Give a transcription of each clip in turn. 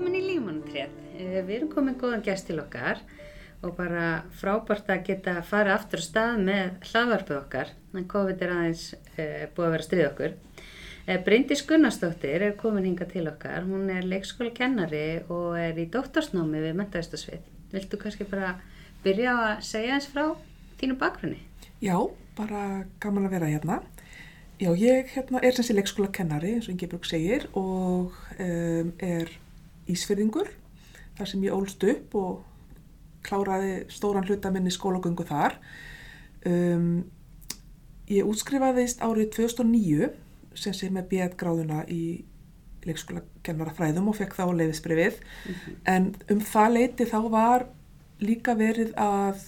velkomin í Límanutrétt. Við erum komin góðan gæst til okkar og bara frábært að geta farið aftur á stað með hlaðvarpið okkar. Þannig að COVID er aðeins e, búið að vera stríð okkur. E, Bryndis Gunnarsdóttir er komin hinga til okkar. Hún er leikskóla kennari og er í dóttorsnámi við mentaðistasvið. Viltu kannski bara byrja að segja eins frá þínu bakgrunni? Já, bara gaman að vera hérna. Já, ég hérna, er sem sé leikskóla kennari, eins og Ingeborg segir, og um, er ísfyrðingur, þar sem ég ólst upp og kláraði stóran hluta minni skólagöngu þar. Um, ég útskrifaðist árið 2009, sem sé með B1-gráðuna í leikskóla kennarafræðum og fekk þá leiðisbrefið, mm -hmm. en um það leiti þá var líka verið að,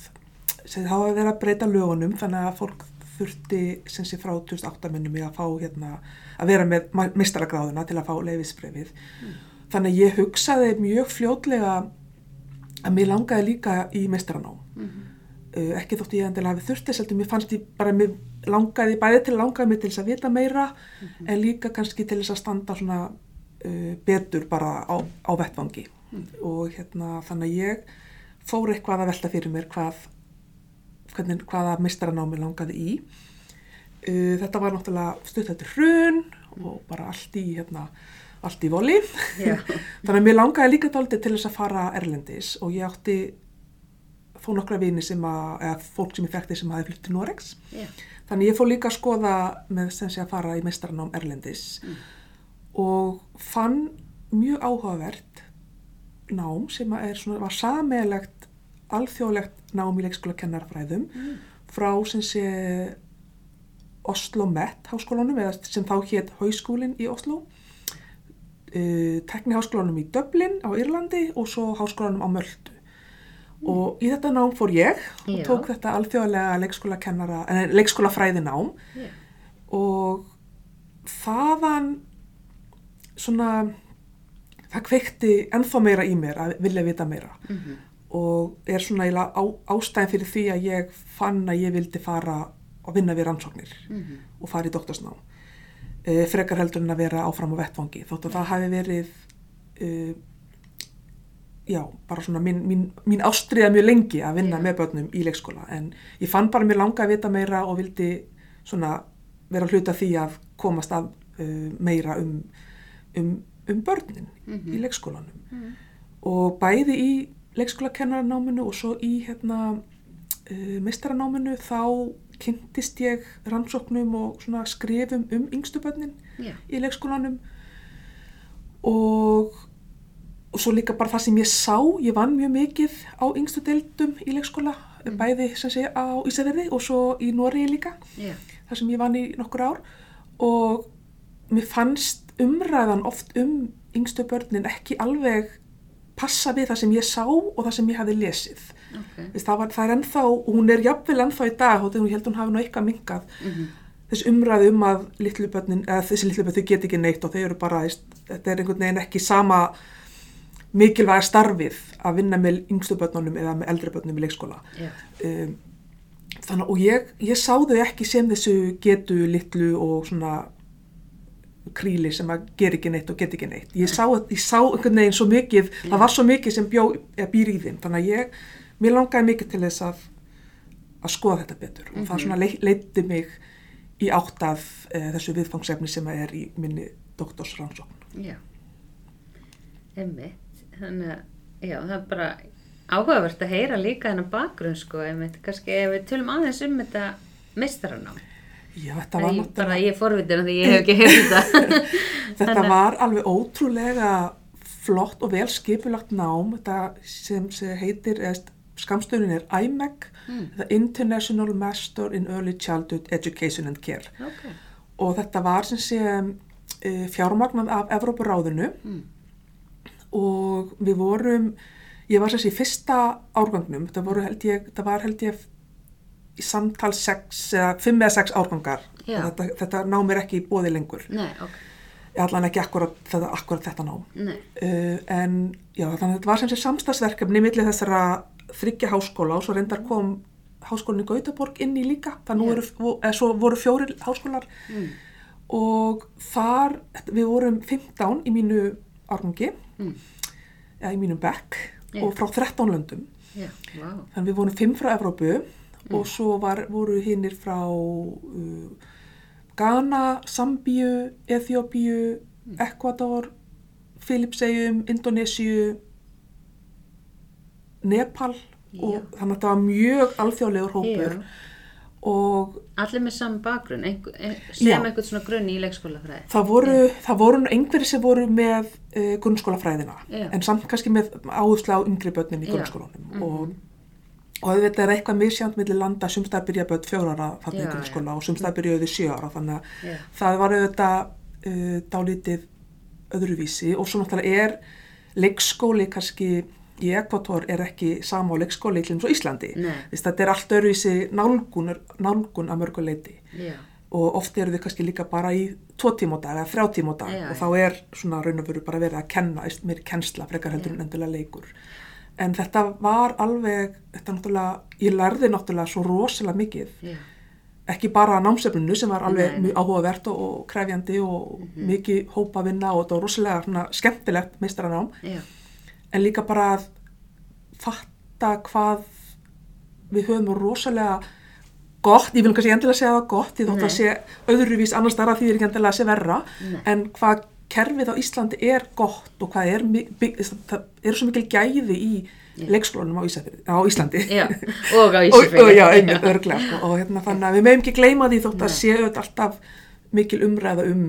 þá var verið að breyta lögunum, þannig að fólk þurfti sem sé frá 2008 minnum ég að fá hérna að vera með mistaragráðuna til að fá leifisbrefið mm. Þannig ég hugsaði mjög fljótlega að mér langaði líka í mistaranám mm -hmm. uh, ekki þótt ég endilega hafi þurfti seltum ég fannst ég bara mér langaði bæði til að langaði mig til þess að vita meira mm -hmm. en líka kannski til þess að standa svona uh, betur bara á, á vettvangi -hmm. og hérna þannig að ég fór eitthvað að velta fyrir mér hvað hvernig, hvaða mistaranámi langaði í. Uh, þetta var náttúrulega stutt þetta hrun og bara allt í, hérna, allt í voli. Þannig að mér langaði líka daldi til þess að fara Erlendis og ég átti þó nokkra vini sem að, eða fólk sem ég þekkti sem hafi flytt til Noregs. Yeah. Þannig ég fór líka að skoða með sem sé að fara í mistaranám Erlendis mm. og fann mjög áhugavert nám sem svona, var sameilegt alþjóðlegt nám í leikskóla kennarfræðum mm. frá sem sé Oslo Met háskólanum eða sem þá hétt Hauskúlin í Oslo uh, tekniháskólanum í Dublin á Írlandi og svo háskólanum á Möldu mm. og í þetta nám fór ég og Já. tók þetta alþjóðlega leikskóla kennara, en leikskóla fræði nám yeah. og þaðan svona það kveikti ennþá meira í mér að vilja vita meira mm -hmm og er svona á, ástæðin fyrir því að ég fann að ég vildi fara og vinna við rannsóknir mm -hmm. og fara í doktorsnám e, frekar heldur en að vera áfram á vettvangi þótt að það hafi verið e, já, bara svona mín, mín, mín ástriða mjög lengi að vinna yeah. með börnum í leikskóla en ég fann bara mér langa að vita meira og vildi svona vera hluta því að komast af e, meira um, um, um börnin mm -hmm. í leikskólanum mm -hmm. og bæði í leikskólakennarannáminu og svo í hérna, uh, mestaranáminu þá kynntist ég rannsóknum og skrifum um yngstubönnin yeah. í leikskólanum og, og svo líka bara það sem ég sá, ég vann mjög mikið á yngstu deildum í leikskóla mm. bæði sem sé á Ísafjörði og svo í Nóri líka yeah. þar sem ég vann í nokkur ár og mér fannst umræðan oft um yngstu börnin ekki alveg passa við það sem ég sá og það sem ég hafi lesið okay. það, var, það er ennþá, hún er jafnvel ennþá í dag og hún held hún hafi nú eitthvað mingað mm -hmm. þess umræðu um að litlubötnin, þessi litlubötn þau get ekki neitt og þau eru bara, þetta er einhvern veginn ekki sama mikilvæga starfið að vinna með yngstu bötnunum eða með eldri bötnum í leikskóla yeah. um, þannig og ég, ég sá þau ekki sem þessu getu litlu og svona kríli sem að ger ekki neitt og get ekki neitt ég sá, ég sá einhvern veginn svo mikið mm. það var svo mikið sem bjó, býr í þeim þannig að ég, mér langaði mikið til þess að að skoða þetta betur mm -hmm. og það mhm. svona le, leiti mig í áttað e, þessu viðfangsefni sem að er í minni doktorsrannsókn Já Emmitt þannig að já, það er bara áhugavert að heyra líka þennan bakgrunn sko, emmitt, kannski ef við tölum aðeins um þetta mistaranám Já, þetta var náttúrulega... Bara ég er forvitin að því ég hef ekki hefðið þetta. þetta var alveg ótrúlega flott og vel skipulagt nám, þetta sem, sem heitir, skamstöðun er IMEC, mm. International Master in Early Childhood Education and Care. Okay. Og þetta var sem sé e, fjármagnað af Evrópuráðinu mm. og við vorum, ég var sem sé í fyrsta árgangnum, það, held ég, það var held ég í samtal 6 eða 5 eða 6 árgangar þetta, þetta ná mér ekki í bóði lengur Nei, okay. allan ekki akkurat þetta, akkurat þetta ná uh, en já þannig að þetta var sem sé samstagsverkefni millir þessara þryggja háskóla og svo reyndar kom háskólinn í Gautaborg inn í líka þannig voru, svo voru fjóri háskólar mm. og þar við vorum 15 í mínu árgangi mm. eða í mínum bekk Já. og frá 13 löndum. Já, vá. Þannig við vorum fimm frá Evrópu Mm. og svo var, voru hinnir frá uh, Ghana, Sambíu, Eþjópíu, Mm. Ekvador, Filipsegjum, Indonésiu, Nepal og Já. þannig að þetta var mjög alþjóðlegur hópur Já. og Allir með saman bakgrunn, einhver, ein, Já. sem einhvern svona grunn í leikskólafræði. það voru, það voru einhverjir sem voru með uh, grunnskólafræðina Já. en samt kannski með áherslu á yngri börnin í grunnskólanum Mhm. og, og þetta er eitthvað misjant millir landa sumstað byrja börn fjóra ára þarna Já, í grunnskóla og sumstað byrjuði sjö ára þannig að það var auðvitað uh, dálítið öðruvísi og svo náttúrulega er leikskóli kannski í Ekvator er ekki sama á leikskóli í Íslandi. Íslandi. Þess, þetta er allt öðruvísi nálgun, nálgun að mörguleiti og oft eru þau kannski líka bara í tvo tíma á dag eða þrjá tíma á dag Já, og þá er svona raun og veru bara verið að kenna, mér kennsla frekar heldur en endilega leikur. En þetta var alveg, þetta náttúrulega, ég lærði náttúrulega svo rosalega mikið. Já, ekki bara námsefninu sem var alveg mjög áhugavert og, og krefjandi og mikið hópa vinna og þetta var rosalega skemmtilegt meistaranám. Já, en líka bara að fatta hvað við höfum rosalega gott, ég vil kannski endilega segja það gott því þótt að sé öðruvís annars þar að því er ekki endilega að sé verra Nei. en hvað kerfið á Íslandi er gott og hvað er, það eru svo mikil gæði í Já. leikskólanum á, á Íslandi já, og á og, Ísafirði. og já, einmitt, örglega sko. og hérna þannig að við meðum ekki gleyma því þótt að Nei. séu þetta alltaf mikil umræða um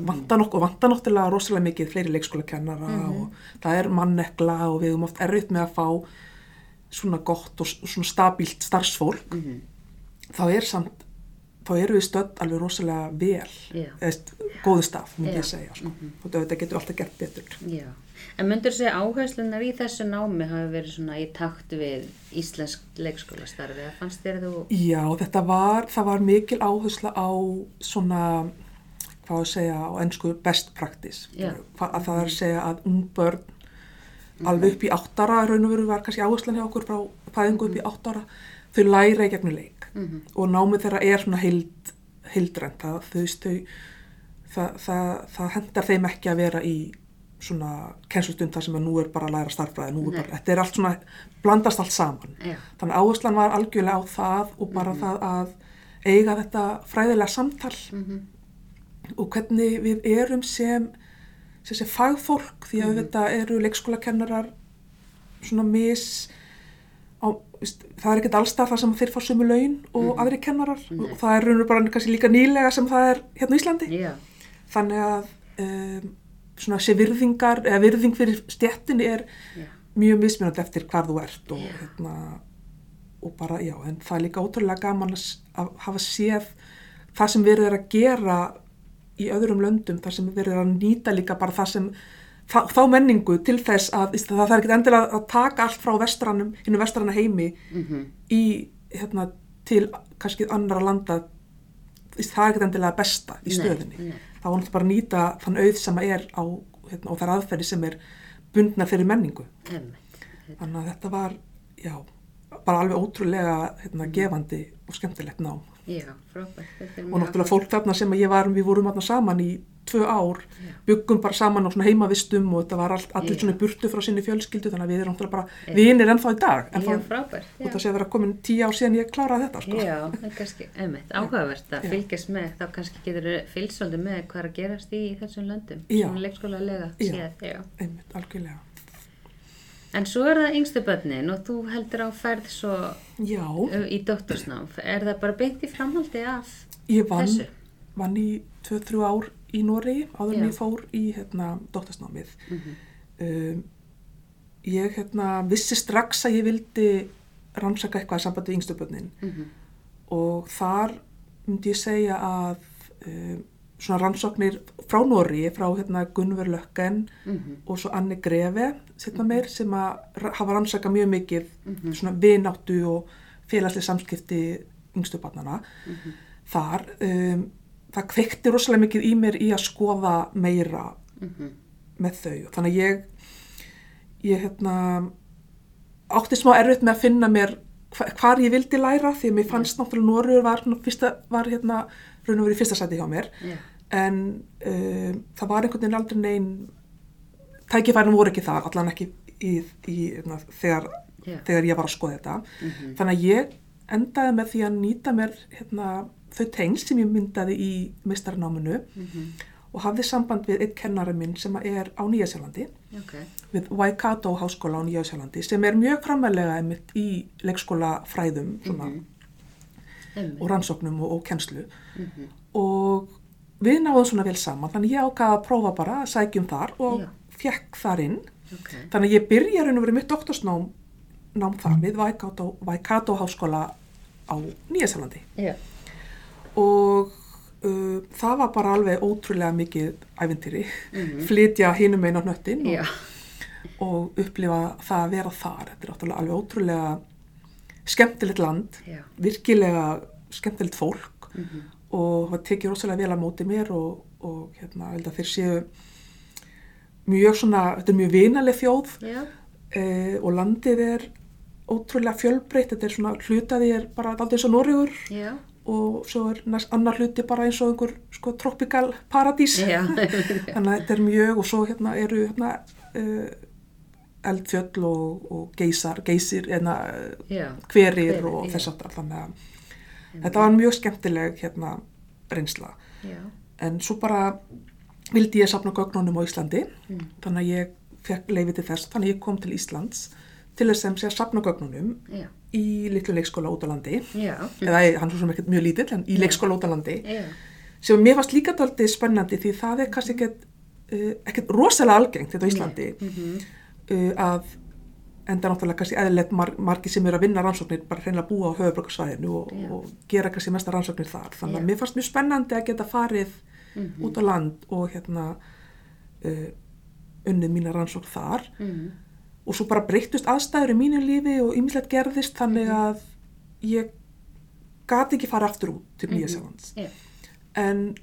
vanda nokkuð, vanda náttúrulega rosalega mikið fleiri leikskólakennara Mhm. og það er mannekla og við höfum oft erfitt með að fá svona gott og svona stabílt starfsfólk Mhm. þá er samt þá eru við stödd alveg rosalega vel Já. eða góðu staf, myndi Já. ég segja sko. og þetta getur alltaf gert betur Já, en myndur segja áherslunar í þessu námi hafi verið svona í takt við íslensk leikskólastarfi, eða fannst þér þú, Já, þetta var, það var mikil áhersla á svona, hvað að segja á ennsku best practice. Hvað, að það er að segja að ung börn alveg upp í áttara, raun og veru var kannski áherslan hjá okkur frá fæðingu upp í áttara, þau læra í gegnum leik Mhm. og námið þeirra er svona heild, heildrænt, það, þau, þau, það, það, það hendar þeim ekki að vera í svona kennslustund þar sem að nú er bara að læra starfræði, nú er Nei. bara, þetta er allt svona, blandast allt saman. já, Þannig að áherslan var algjörlega á það og bara það að eiga þetta fræðilega samtal mhm, og hvernig við erum sem, sem, sem fagfólk því að þetta eru leikskólakennarar svona mis á, veist, það er ekkert allstað það sem þeir fá sömu laun og aðri kennarar. Nei. og það er raunur bara kannski líka nýlega sem það er hérna á Íslandi. Já, þannig að um, svona sé virðingar eða virðing fyrir stjettinni er já, mjög mismunandi eftir hvar þú ert og, Já. hérna, og bara, já, en það er líka ótrúlega gaman að, hafa séð það sem verið er að gera í öðrum löndum, það sem verið er að nýta líka bara það sem þá, menningu til þess að það, er ekkert endilega að taka allt frá vestranum, innu vestrana heimi mhm, í, hérna, til kannski annara landa. Það er ekkert endilega besta í Nei, stöðinni nei. þá var náttúrulega bara að nýta þann auð sem er á, hérna, og þær aðferði sem er bundna fyrir menningu. Þannig að þetta var, já, bara alveg ótrúlega hérna, gefandi og skemmtilegt nám. Já, frábært, Og náttúrulega fólk þarna sem ég var, við vorum þarna saman í tvö ár, Já. byggum bara saman á svona heimavistum og þetta var all, allir Já. svona burtu frá sinni fjölskyldu þannig að við erum náttúrulega bara vinir ennþá í dag. En já, frábært, og það sé að vera komin tíu ár síðan ég kláraði þetta, sko. Já, það er kannski, einmitt, áhugavert að fylgjast með, þá kannski getur fylgst svolítið með hvað er að gerast í þessum löndum, svona leikskólalega Já. séð, já. Einmitt, algjörlega. En svo er það yngstu börnin og þú heldur á ferð svo Já, ö, í doktorsnám, er það bara beint í framhaldi af ég vann, þessu? vann í 2-3 ár í Noregi áður en ég fór í hérna, doktorsnámið. Mhm. um, ég hérna, vissi strax að ég vildi rannsaka eitthvað í sambandi við yngstu börnin Mhm. og þar myndi ég segja að um, svona rannsóknir frá Nóri, frá hérna, Gunnver Lökken Mhm. og svo Anni Grefe setna meir sem að hafa rannsaka mjög mikið Mhm. svona vináttu og félagslega samskipti yngstu barnana Mhm. þar um, það kveikti rosalega mikið í mér í að skoða meira Mhm. með þau þannig að ég ég hérna átti smá erfitt með að finna mér hva- hvar ég vildi læra því að mér fannst náttúrulega Norður var, fyrsta, var hérna raun og verið fyrsta sæti hjá mér Já, en um, það var einhvern veginn aldrei neinn tækifærin voru ekki þar, allan ekki í, í, na, þegar, Já. þegar ég var að skoða þetta. Mhm. Þannig að ég endaði með því að nýta mér hérna, þau tengsl sem ég myndaði í meistarnáminu Mhm. og hafði samband við einn kennari minn sem er á Nýjasjálandi, Ok. við Waikato háskóla á Nýjasjálandi, sem er mjög frammelega einmitt í leikskóla fræðum svona, Mhm. Einmitt. og rannsóknum og, og kennslu. Mhm. Og við náðum svona vel saman, þannig ég ákvaða að prófa bara að sækjum þar og Já. fekk þar inn. Ok. Þannig að ég byrja raun og verið mitt doktorsnám nám þar við Waikato, Waikato háskóla á Nýjasjálandi. Já. og uh, það var bara alveg ótrúlega mikið ævintýri, Mhm. flytja hinum einn á hnöttin Já. og, og upplifa það að vera þar þetta er alveg ótrúlega skemmtilegt land Já. virkilega skemmtilegt fólk Mhm. Og það tekið rosalega vel að móti mér og, og hérna, þeir séu mjög svona, þetta er mjög vinaleg þjóð Já. eh, og landið er ótrúlega fjölbreytt, þetta er svona hlutaði er bara aldrei eins og Noregur Já. og svo er næst annar hluti bara eins og einhver sko tropical paradís Já. þannig að þetta er mjög og svo hérna eru hérna uh, eldfjöll og, og geysar, geysir hérna, Já. hverir og þess aftur þannig að þetta var mjög skemmtileg hérna reynsla Já. en svo bara vildi ég safna gögnunum á Íslandi Mm. þannig að ég fekk leiði til þess þannig að ég kom til Íslands til þess að safna gögnunum Já. í litlu leikskóla út á landi Já. eða hann svo sem ekkert mjög lítill en í leikskóla út á landi Já. sem mér fannst líka daldið spennandi því það er kannski ekkert, uh, ekkert rosalega algengt þetta á Íslandi Mhm. uh, að enda náttúrulega kannski eðlilegt mar margi sem eru að vinna rannsóknir bara hreinlega búa á höfubrökkarsvæðinu og, og gera kannski mesta rannsóknir þar þannig að mér fannst mjög spennandi að geta farið Mhm. út á land og hérna uh, unnið mína rannsókn þar Mhm. og svo bara breyttust aðstæður í mínu lífi og ýmislegt gerðist þannig Mhm. að ég gati ekki fara aftur út til Mhm. Nýja Sjálflands Já. en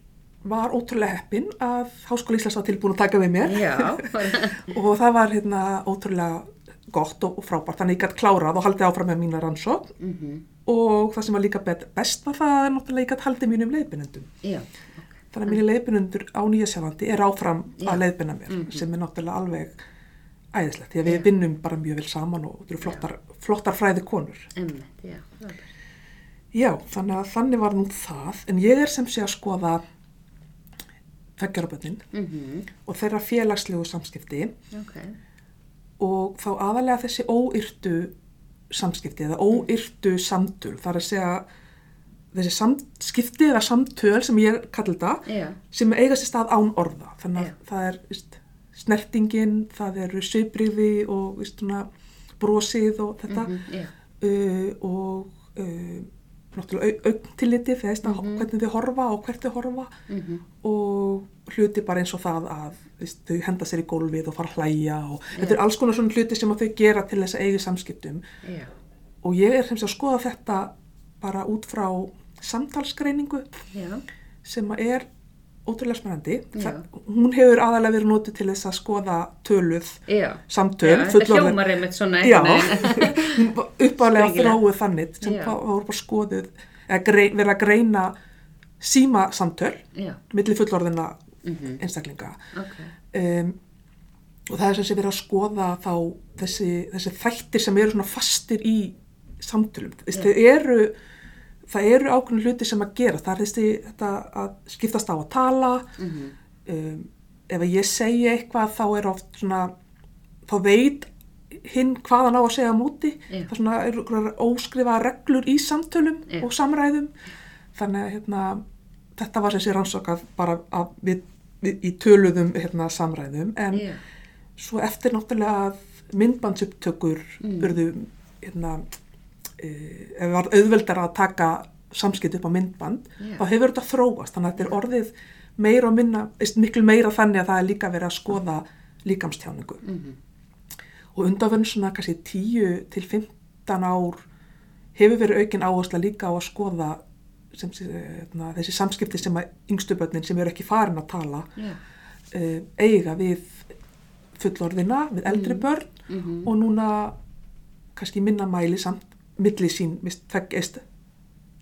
var ótrúlega heppin að Háskóla Íslands var tilbúin að taka við mér og það var hérna ótrúlega gott og, frábært þannig ég gætt klárað og haldið áfram með mína rannsókn Mhm. og það sem var líka best var það að náttúrulega ég gætt haldið mínum leiðbynendum Já. þannig að mínir leiðbynendur á Nýja Sjálflandi er áfram Já. að leiðbyna mér Mhm. sem er náttúrulega alveg æðislegt því að við vinnum bara mjög vel saman og þetta eru flottar, flottar fræði konur Einmitt. Já. Já, þannig að þannig var nú það, en ég er sem sé að skoða feggjaraböndin Mhm. og þeirra félagslegu samskipti Ok. Og þá aðalega þessi óyrtu samskipti eða óyrtu samtöl, það er að segja þessi samskipti eða samtöl sem ég kalli þetta, Já. sem eiga sér stað án orða, þannig að Já. það er veist, snertingin, það eru svipriði og veist, svona, brosið og þetta Mhm. Já. uh, og uh, náttúrulega augntilliti þegar mm Mhm. hvernig þau horfa og hvert þau horfa Mhm. og hluti bara eins og það að veist, þau henda sér í gólfið og fara að hlæja og Já. þetta er alls konar svona hluti sem þau gera til þess að eiga í samskiptum. Já. og ég er sem sé að skoða þetta bara út frá samtalsgreiningu Já. sem er ótrúlega spennandi. Hún hefur aðalega verið notið til þess að skoða töluð samtöl hljómar einmitt svona uppálega þróuð þannig sem voru bara skoðuð verið að greina síma samtöl Já. milli fullorðina Mhm. einstaklinga Ok. um, og það er sem sé verið að skoða þá þessi, þessi þættir sem eru svona fastir í samtölum Þess, Já. eru, það eru ákveðin hluti sem að gera það er þessi þetta að skiptast á að tala Mhm. um, ef ég segi eitthvað þá er oft svona þá veit hinn hvað hann á að segja móti Já. það svona eru einhverjar óskrifa reglur í samtölum Já. og samræðum þannig að hérna, þetta var sé rannsakað bara að við, við, í töluðum hérna, samræðum en Já. svo eftir náttúrulega að myndbandsupptökur Mm. urðu hérna, uh, ef var auðveldar að taka samskipt upp á myndband Já. þá hefur þetta þróast þannig að þetta er orðið meira og minna, miklu meira þannig að það er líka verið að skoða líkamstjáningu Mhm. og undanverðin svona kannski 10 til 15 ár hefur verið aukin áhersla líka á að skoða sem, sé, hérna, þessi samskipti sem að yngstu börnin sem eru ekki farin að tala Já. uh, eiga við fullorðina, við eldri Mm. börn Mhm. og núna kannski minna mæli samt milli sín, mist,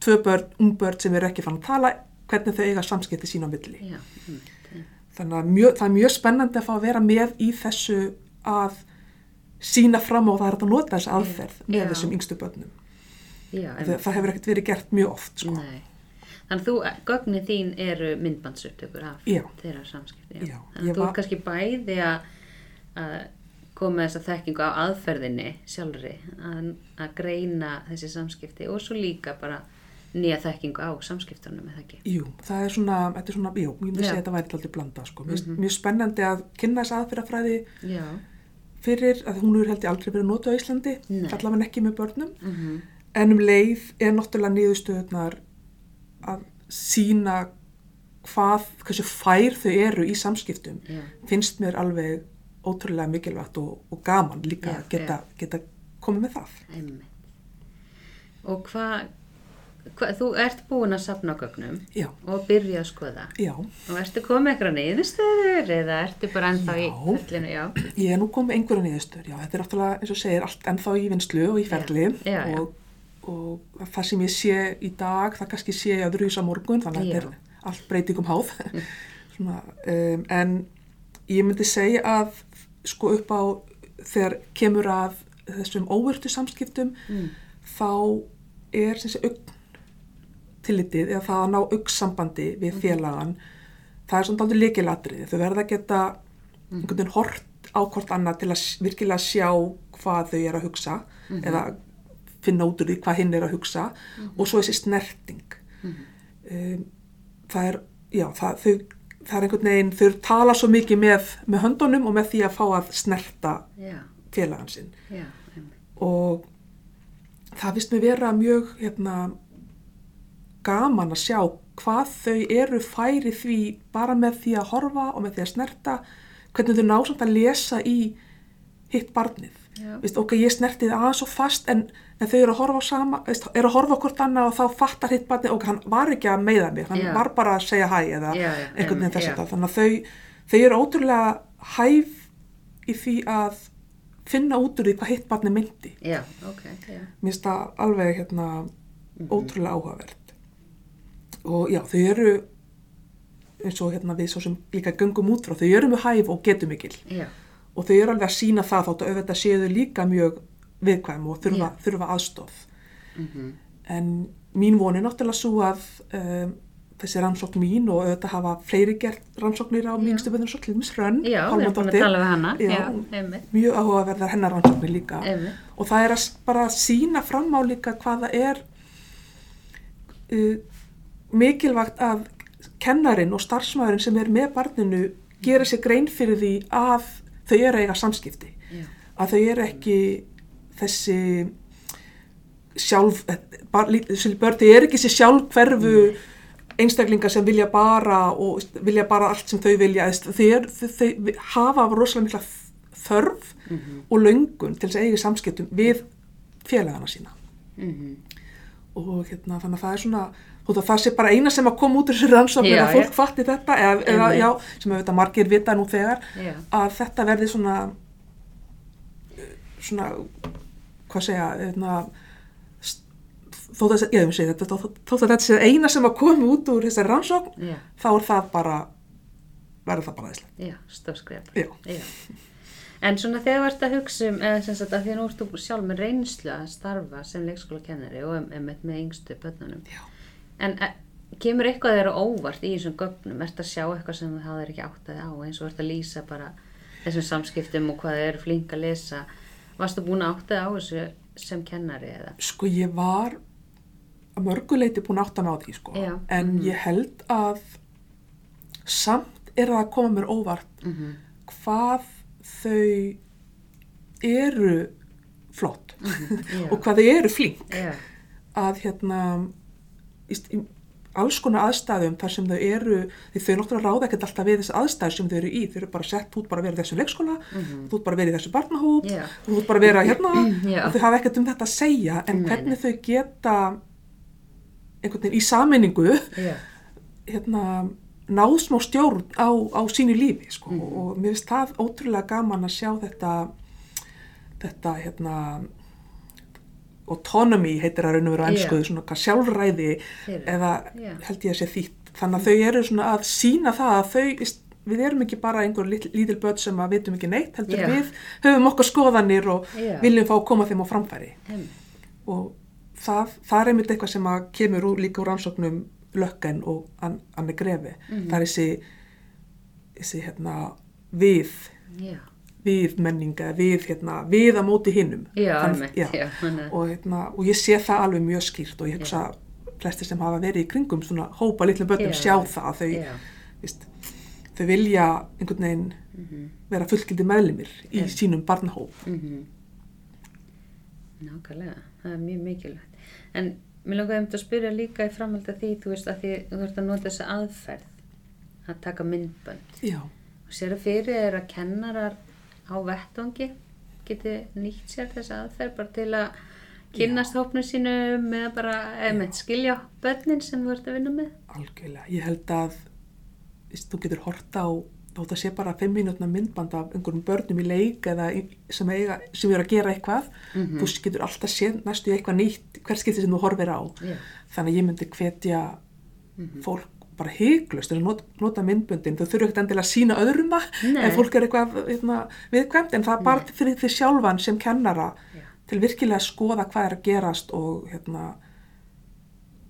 tvö börn, ung börn sem eru ekki fann að tala hvernig þau eiga samskipti sín á milli Já. einmitt. þannig að mjög, það er mjög spennandi að fá að vera með í þessu að sína fram á það er að nota þessi aðferð með Já. þessum yngstu börnum. Já, Það, það hefur ekkert verið gert mjög oft, sko. Þannig að þú, gögnin þín eru myndbandsupptökur af Já. þeirra samskipti. Já, Þannig að þú var- er kannski bæði að, að koma með þessa þekkingu á aðferðinni sjálfri, að, að greina þessi samskipti og svo líka bara nýja þekkingu á samskiptunum, eða ekki? Jú, það er svona, þetta er svona, jú, ég myndi segja að þetta væri alltaf blanda, sko. Mér finnst Mjög spennandi að kynna þess aðferðafræði fyrir að hún hefur held ég aldrei verið notið á Íslandi, allavega ekki með börnum. Mm En um leið er náttúrulega niðurstöðunar að sína hvað, hversu fær þau eru í samskiptum. Já. Finnst mér alveg ótrúlega mikilvægt og, og gaman líka að geta, geta komið með það. Einmitt. Og hvað, hva, þú ert búin að safna á gögnum Já, og byrja að skoða. já, Og ertu komið eitthvað niðurstöður eða ertu bara ennþá í Já. ferlinu? Já. ég er nú komið einhverja niðurstöður. Já, þetta er náttúrulega, eins og segir, allt ennþá í vinslu og í ferli. Og, og það sem ég sé í dag, það kannski sé ég að rúsa morgun, þannig að þetta er allt breytingum háð. Svona, um, en ég myndi segja að sko upp á þegar kemur að þessum óvörtu samskiptum Mm. þá er sé augn tillitið eða það að ná augnsambandi við félagan það er svona aldrei leikilatrið þau verða að geta einhvern veginn hort á hvort annað til að virkilega sjá hvað þau eru að hugsa Mhm. eða finna út úr því hvað hinn er að hugsa og svo þessi snerting Mhm. um, það er já, það, þau, það er einhvern veginn þau tala svo mikið með, með höndunum og með því að fá að snerta Já, félagan sinn já, einmitt. og það finnst mér vera mjög hérna, gaman að sjá hvað þau eru færi því bara með því að horfa og með því að snerta hvernig þau ná samt að lesa í hitt barnið. Vist, ok, ég snerti það aðeins svo fast en, en þau eru að horfa sama veist, eru að horfa hvort annað og þá fattar hitt barnið og hann var ekki að meiða mig hann Já. var bara að segja hæ eða Já, einhvern veginn þess að þannig að þau, þau eru ótrúlega hæf í því að finna út úr því hvað hitt barnið myndi. Já, ok, já. mér finnst það alveg hérna ótrúlega áhugavert. Og já, þau eru eins og hérna við svo sem líka göngum út frá, þau eru mjög hæf og getum mikil. Og þau eru alveg að sína það þótt að auðvitað séu þau líka mjög viðkvæm og þurfa, Já. þurfa aðstof mhm, en mín von er náttúrulega svo að um, þessi rannsókn mín og auðvitað hafa fleiri gert rannsóknir á mín stupöðunum svo til dæmis Hrönn já, við erum búin að tala við hana. Já. Já, mjög áhugaverðar hennar rannsóknir líka einmitt. og það er að bara sína fram á líka hvað það er uh, mikilvægt að kennarin og starfsmæðurinn sem er með barninu gera sér grein fyrir því að þau eru eiga samskipti Já, að þau eru ekki þessi sjálf eh, börn, þau eru ekki þessi sjálf hverfu einstaklingar sem vilja bara og vilja bara allt sem þau vilja þau, hafa rosalega mikla þörf mhm, og löngun til þess að eiga samskiptum við félagana sína. Mhm. og hérna þannig að það er svona að það sé bara eina sem að koma út úr þessu rannsóknir Já, að fólk fatti þetta eða, eða já, sem auðvitað margir vita nú þegar Já, að þetta verði svona svona hvað segja hérna, st- þótt að, ég, segi, þetta, þótt, að þetta sé eina sem að koma út úr þessari rannsókn já, þá er það bara verður það bara aðeinslega já, stórskref. Já. Já. En svona þegar þú ert að hugsa um, eða sem sagt að því að nú ert þú sjálf með reynslu að starfa sem leikskólakennari og einmitt með yngstu börnunum. En e, kemur eitthvað þeirra óvart í þessum gögnum? Ert að sjá eitthvað sem þú hafðir ekki áttaði á eins og ert að lýsa bara þessum samskiptum og hvað þau eru flink að lesa. Varstu búin að áttaði á þessu sem kennari eða? sko ég var að mörguleiti búin að ná því sko Já. en Mhm. ég held að samt er það að koma mér óvart Mm -hmm. hvað þau eru flott Já. og hvað þau eru flink Já, að hérna í, í alls konar aðstæðum þar sem þau eru, því þau náttúrulega ráða ekkert alltaf við þessi aðstæður sem þau eru í, þau eru bara sett út bara að vera í þessum leikskóla, Mhm. þú ert bara að vera í þessu barnahóp, Já. þú ert bara að vera hérna og þau hafa ekkert um þetta að segja en Nei, hvernig þau geta einhvern veginn í sameiningu já, hérna náð smá stjórn á, á sínu lífi sko. Mhm. og mér finnst það ótrúlega gaman að sjá þetta þetta hérna autonomy heitir það raun og veru á ennskuðu, svona hvað sjálfræði Fyrir. eða Já. held ég að sé þýtt þannig að þau eru svona að sína það að þau, við erum ekki bara einhver lítil, börn sem að vitum ekki neitt, heldur við höfum okkar skoðanir og viljum fá að koma þeim á framfæri Einmitt. og það, það er einmitt eitthvað sem að kemur úr, líka úr rannsóknum lökken og An- Anne Grefi Mhm. það er þessi, þessi hérna, við við menninga, við, hérna, við að móti hinnum einmitt, að- og, hérna, og ég sé það alveg mjög skýrt og ég hugsa flestir sem hafa verið í kringum svona hópa litlum börnum Já. sjá það að þau, víst, þau vilja einhvern veginn mhm, vera fullgildi meðlimir í Já. sínum barnahóp mhm. Nákvæmlega, það er mjög mikilvægt. En mér langaði um að spyrja líka í framhald að því, þú veist, að því þú ert að nota þessa aðferð að taka myndbönd. já, Og sér að fyrir er að kennarar á vettvangi geti nýtt sér þessa aðferð bara til að kynnast hópnu sínu með bara, eða skilja börnin sem þú ert að vinna með. algjörlega ég held að víst, þú getur horta á þótt að sé bara 5 mínútna myndband af einhverjum börnum í leik eða sem, eiga, sem eru að gera eitthvað Mhm. þú getur alltaf séð næstu eitthvað nýtt hver skipti sem þú horfir á Já. þannig að ég myndi hvetja Mhm. fólk bara til að not, nota myndböndin þau þurfu ekkert endilega að sína öðrum það ef fólk er eitthvað hérna, viðkvæmt en það er bara fyrir því sjálfan sem kennara Já. til virkilega að skoða hvað er að gerast og hérna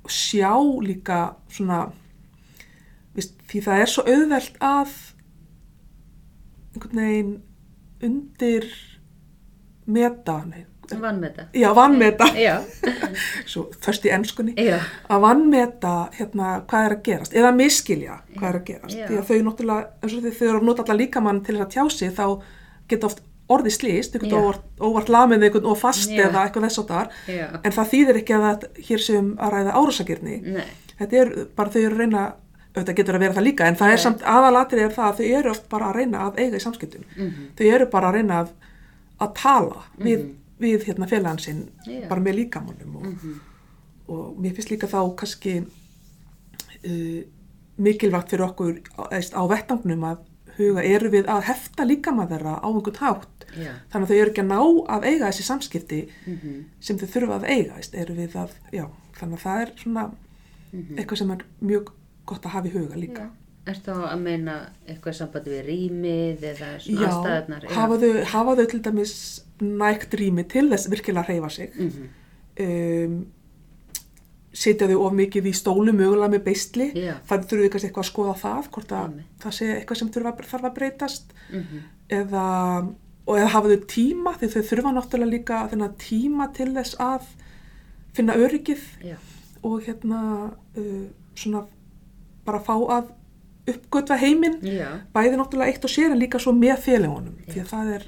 og sjá líka svona vist, því það er svo auðvelt að einhvern veginn undir meta nei, Vann með þetta. já, vannmeta Já, svo först í ennskunni já, að vannmeta hérna, hvað er að gerast? Eða miskilja hvað er að gerast. Já. því að þau náttúrulega, eins og því þau eru að nota allar líkamann til þess að tjá sig þá geta oft orðið slýst, Já. óvart, óvart lamið einhvern og fast eða eitthvað þess að þar en það þýðir ekki að það, hér sem að ræða árásagirni Nei, þetta er bara þau eru að reyna auðvitað getur að vera það líka en það er samt aðalatrið er það að þau eru oft bara að reyna að eiga í samskiptum. Mhm. þau eru bara að reyna að, að tala við, við hérna félagann sinn Já. bara með líkamannum og, Mhm. og mér finnst líka þá kannski uh, mikilvægt fyrir okkur á, eðst, á vettangnum að huga eru við að hefta líkamann þeirra á einhvern hátt já. þannig að þau eru ekki að ná að eiga þessi samskipti Mhm. sem þau þurfa að eiga við að, já, þannig að það er svona Mhm. eitthvað sem er mjög gott að hafa í huga líka Já. Ertu þá að meina eitthvað sambandi við rýmið eða svona Já, hafa þau, hafa þau til dæmis nægt rými til þess virkilega að hreyfa sig Mhm. um, setja þau of mikið í stólu mögulega með beistli Já. þannig þurfum við kannski eitthvað að skoða það hvort að Einmitt. það sé eitthvað sem þurfa, þarf að breytast Mhm. eða, og eða hafa þau tíma því þau þurfa náttúrulega líka finna tíma til þess að finna öryggið Já. og hérna uh, svona bara fá að uppgötva heiminn Já. bæði náttúrulega eitt og sér en líka svo með félagunum því að það er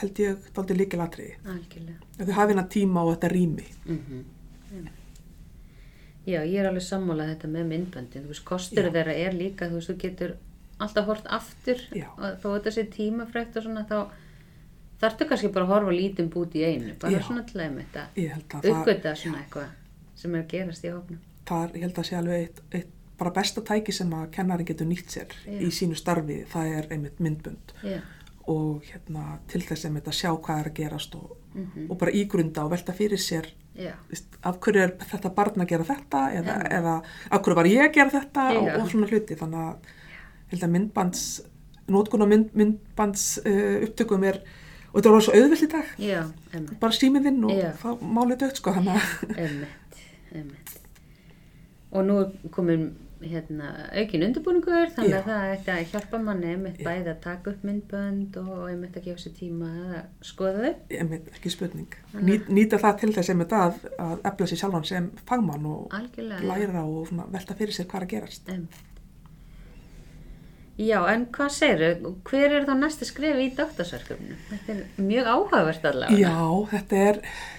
held ég daldið líkilatriði Algjörlega. að þau hafi hennar tíma og þetta rými Mhm. Já, ég er alveg sammálað þetta með myndböndin. Þú veist, kostur Já. þeirra er líka, þú veist, þú getur alltaf hort aftur Já. og þó þetta sé tímafrækt og svona þá þarftu kannski bara að horfa lítinn bút í einu, bara Já. svona til að þetta uppgöta svona eitthvað sem er að gerast í hófnum. það er, ég held að sé alveg eitt, eitt bara besta tæki sem að kennari getur nýtt sér í sínu starfi, það er einmitt myndbönd. Og hérna til þess að sjá hvað er að gerast og, Mhm. og bara ígrunda og velta fyrir sér Já. veist, af hverju er þetta barn að gera þetta eða, Já. eða af hverju var ég að gera þetta og, Já. og svona hluti þannig að að myndbands nótkun á mynd, myndbands uh, upptökum er og þetta var svo auðvill í dag bara símiðinn og Já. þá málið dögt sko þannig að. Og nú komin hérna, aukin undirbúningur þannig að það ætti að hjálpa manni Já. bæði að taka upp myndbönd og einmitt að gefa sér tíma að skoða þau. einmitt, ekki spurning Nýt, nýta það til þess einmitt að, að efla sér sjálfan sem fagmann og Algjörlega. læra og svona velta fyrir sér hvað er að gerast Einmitt. Já, en hvað segirðu? Hver er þá næsti skref í doktorsverkefninu? Þetta er mjög áhugavert allavega. Já, þetta er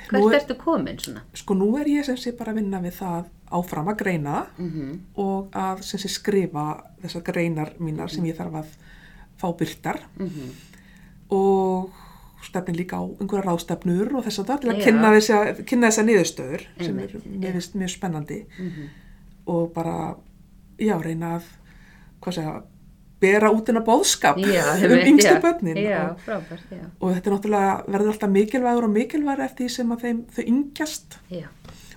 Hvert er, ertu komin svona? sko nú er ég sem sé bara að vinna við það áfram að greina Mm og að sem sé skrifa þessar greinar mínar sem ég þarf að fá byrtar -hmm. og stefni líka á einhverja ráðstefnur og þess að það til að Já. kynna, kynna þessa niðurstöður sem er mér finnst mjög spennandi. Mhm. og bara, já, reyna að, hvað segja, bera út hennar bóðskap Já, um yngstu börnin. Já, og, frábært, og þetta er náttúrulega verður alltaf mikilvægur og mikilvægur eftir því sem að þeim, þau yngjast. Já,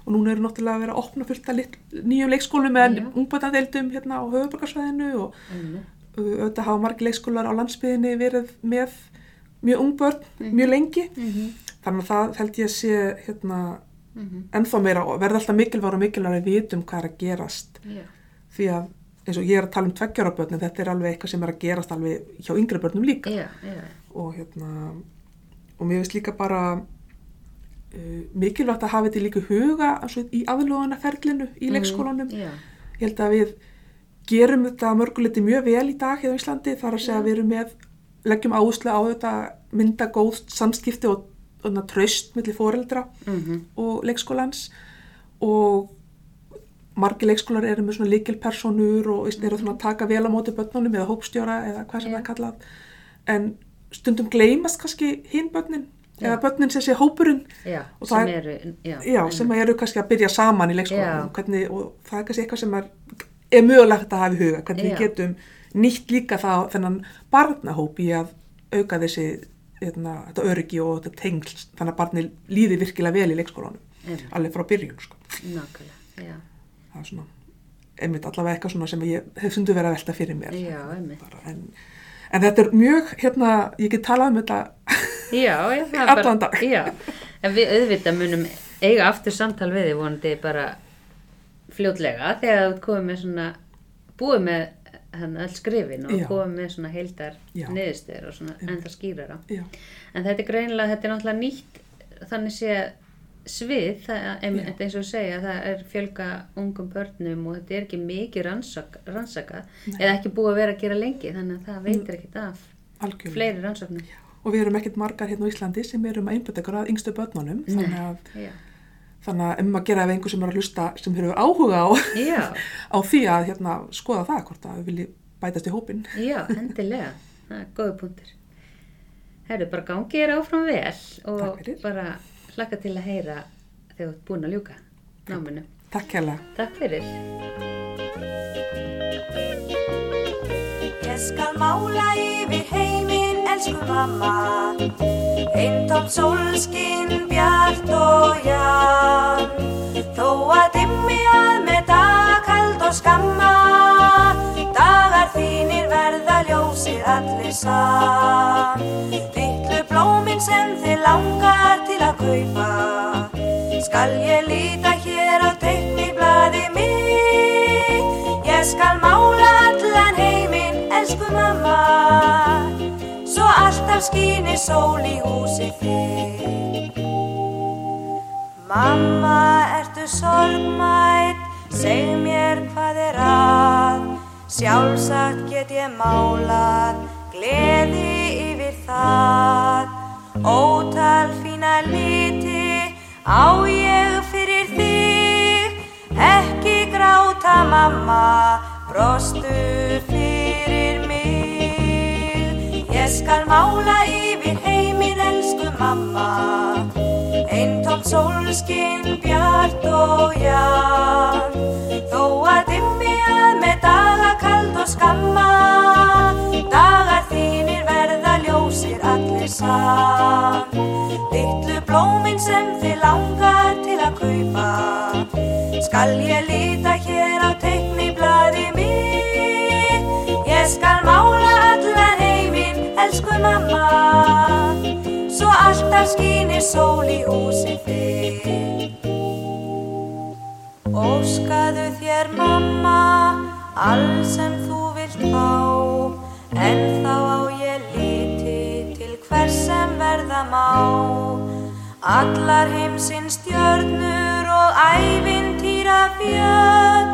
og núna eru náttúrulega að vera að opna fullt að nýjum leikskólum með Já. ungbætadeildum hérna á höfuborgarsvæðinu og einmitt. auðvitað hafa margir leikskólar á landsbyðinni verið með mjög ung börn mjög lengi Mhm. þannig að það held ég að sé hérna, Mhm. ennþá meira og verði alltaf mikilvægur og mikilvægur að vitum hvað er að gerast Já. því að eins og ég er að tala um tveggjára börn en þetta er alveg eitthvað sem er að gerast alveg hjá yngri börnum líka já, og hérna og mér finnst líka bara mikilvægt að hafa þetta líka í huga og í aðlóðanaferlinu í leikskólanum. já, ég held að við gerum þetta mörguleiti mjög vel í dag hérna á Íslandi þar að segja að við erum með leggjum áherslu á þetta mynda góð samskipti og, og tröst millir foreldra mhm, og leikskólans. Og margir leikskólar eru með svona líkilpersonur og eru að taka vel á móti börnunum eða hópstjóra eða hvað sem Já. það er kallað. En stundum gleymast kannski hinn börnin. Eða börnin sem sé hópurinn. Já, Og sem það eru, já, já, sem eru kannski að byrja saman í leikskólanum. Hvernig, og það er kannski eitthvað sem er, er mögulegt að hafa í huga. Hvernig við getum nýtt líka þá þennan barnahóp í að auka þessi eitna, þetta öryggi og þetta tengl þannig að barni líði virkilega vel í leikskólanum. Alveg frá byrjun sko. nákvæmlega, það er svona einmitt allavega eitthvað svona sem ég hef fundu verið að velta fyrir mér. En, en þetta er mjög hérna, ég get talað um þetta Já, já, Allan dag. já, en við auðvitað munum eiga aftur samtal við þið vonandi bara fljótlega þegar þú komið með svona, búið með öll skrifin og Já. komið með svona heildar Já. niðurstöður og svona enda skýrara. já, En þetta er greinilega, þetta er náttúrulega nýtt, þannig sé svið, það, Já. eins og segja, það er fjölga ungum börnum og þetta er ekki mikið rannsaka, rannsaka eða ekki búið að vera að gera lengi, þannig að það veitir ekkit af algjörlega fleiri rannsóknum. Og við erum ekkert margar hérna á Íslandi sem erum að einbjöta ykkur að yngstu börnunum þannig að, Já, þannig að um að gera ef einhver sem er að hlusta sem hefur áhuga á, já, á því að hérna, skoða það hvort að við viljum bætast í hópin já, endilega, það er góða punktur. Herru, bara gangi þér áfram vel og bara hlakka til að heyra þegar þú ert búin að ljúka náminu. Takk hérlega Takk fyrir. Ég skal mála yfir heiminn, elsku mamma. Eintóm sólskinn, bjart og jan Þó að dimmi að með dagkald og skamma Dagar þínir verða ljósir allir saman Littlu blómin sem þið langar til að kaupa Skal ég líta hér á teikniblaði mitt. Ég skal mála allan heiminn, elsku mamma Svo alltaf skýnir sól í húsi þitt Mamma, ertu sorgmætt, seg mér hvað er að. Sjálfsagt get ég málað, gleði yfir það. Ótal fína liti á ég fyrir þig. Ekki gráta mamma, brostu fyrir Ég skal mála yfir heiminn, elsku mamma. Eintóm sólskinn, bjart og jan Þó að dimmi að með dagakald og skamma Dagar þínir verða ljósir allir saman Littlu blómin sem þið langar til að kaupa Skal ég líta hér á teikniblaði mitt Ég skal mála elsku mamma Svo alltaf skýnir sól í húsi þitt Óskaðu þér mamma Allt sem þú vilt fá En þá á ég liti Til hvers sem verða má. Allar heimsins stjörnur Og ævintýra fjöll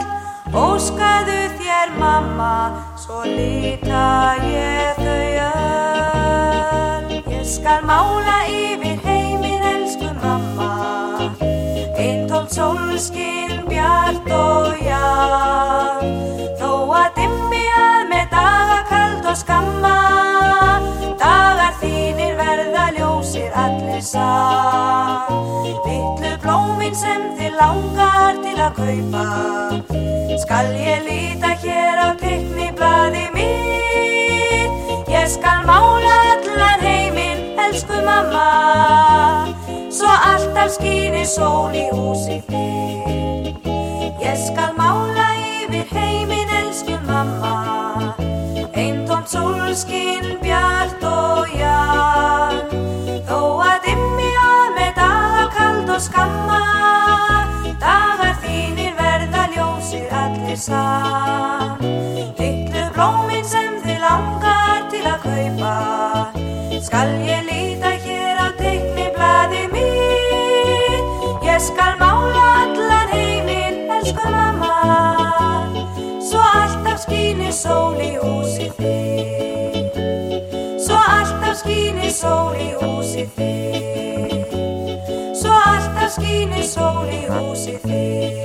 Óskaðu þér mamma Svo líta ég þau Ég skal mála yfir heiminn elsku mamma. Eintómt sólskinn, bjart og jan Þó að dimmi að með dagakald og skamma Dagar þínir verða ljósir allir saman Littlu blómin sem þið langar til að kaupa Skal ég líta hér á teikniblaði mitt. Ég skal mála elsku mamma. Svo alltaf skýnir sól í húsi þitt Ég skal mála yfir heiminn, elsku mamma. Einn sólskinn bjart og jafn. Þó að dimmi að með daga kald og skamma Dagar þínir verða ljósir allir saman. Littlu blómin sem þið langar til að kaupa Skal ég líta hér á teikni blaði mitt. Ég skal mála allan heiminn, elsku mamma. Svo alltaf skýnir sól í húsi þitt. Svo alltaf skýnir sól í húsi þitt. Svo alltaf skýnir sól í húsi þitt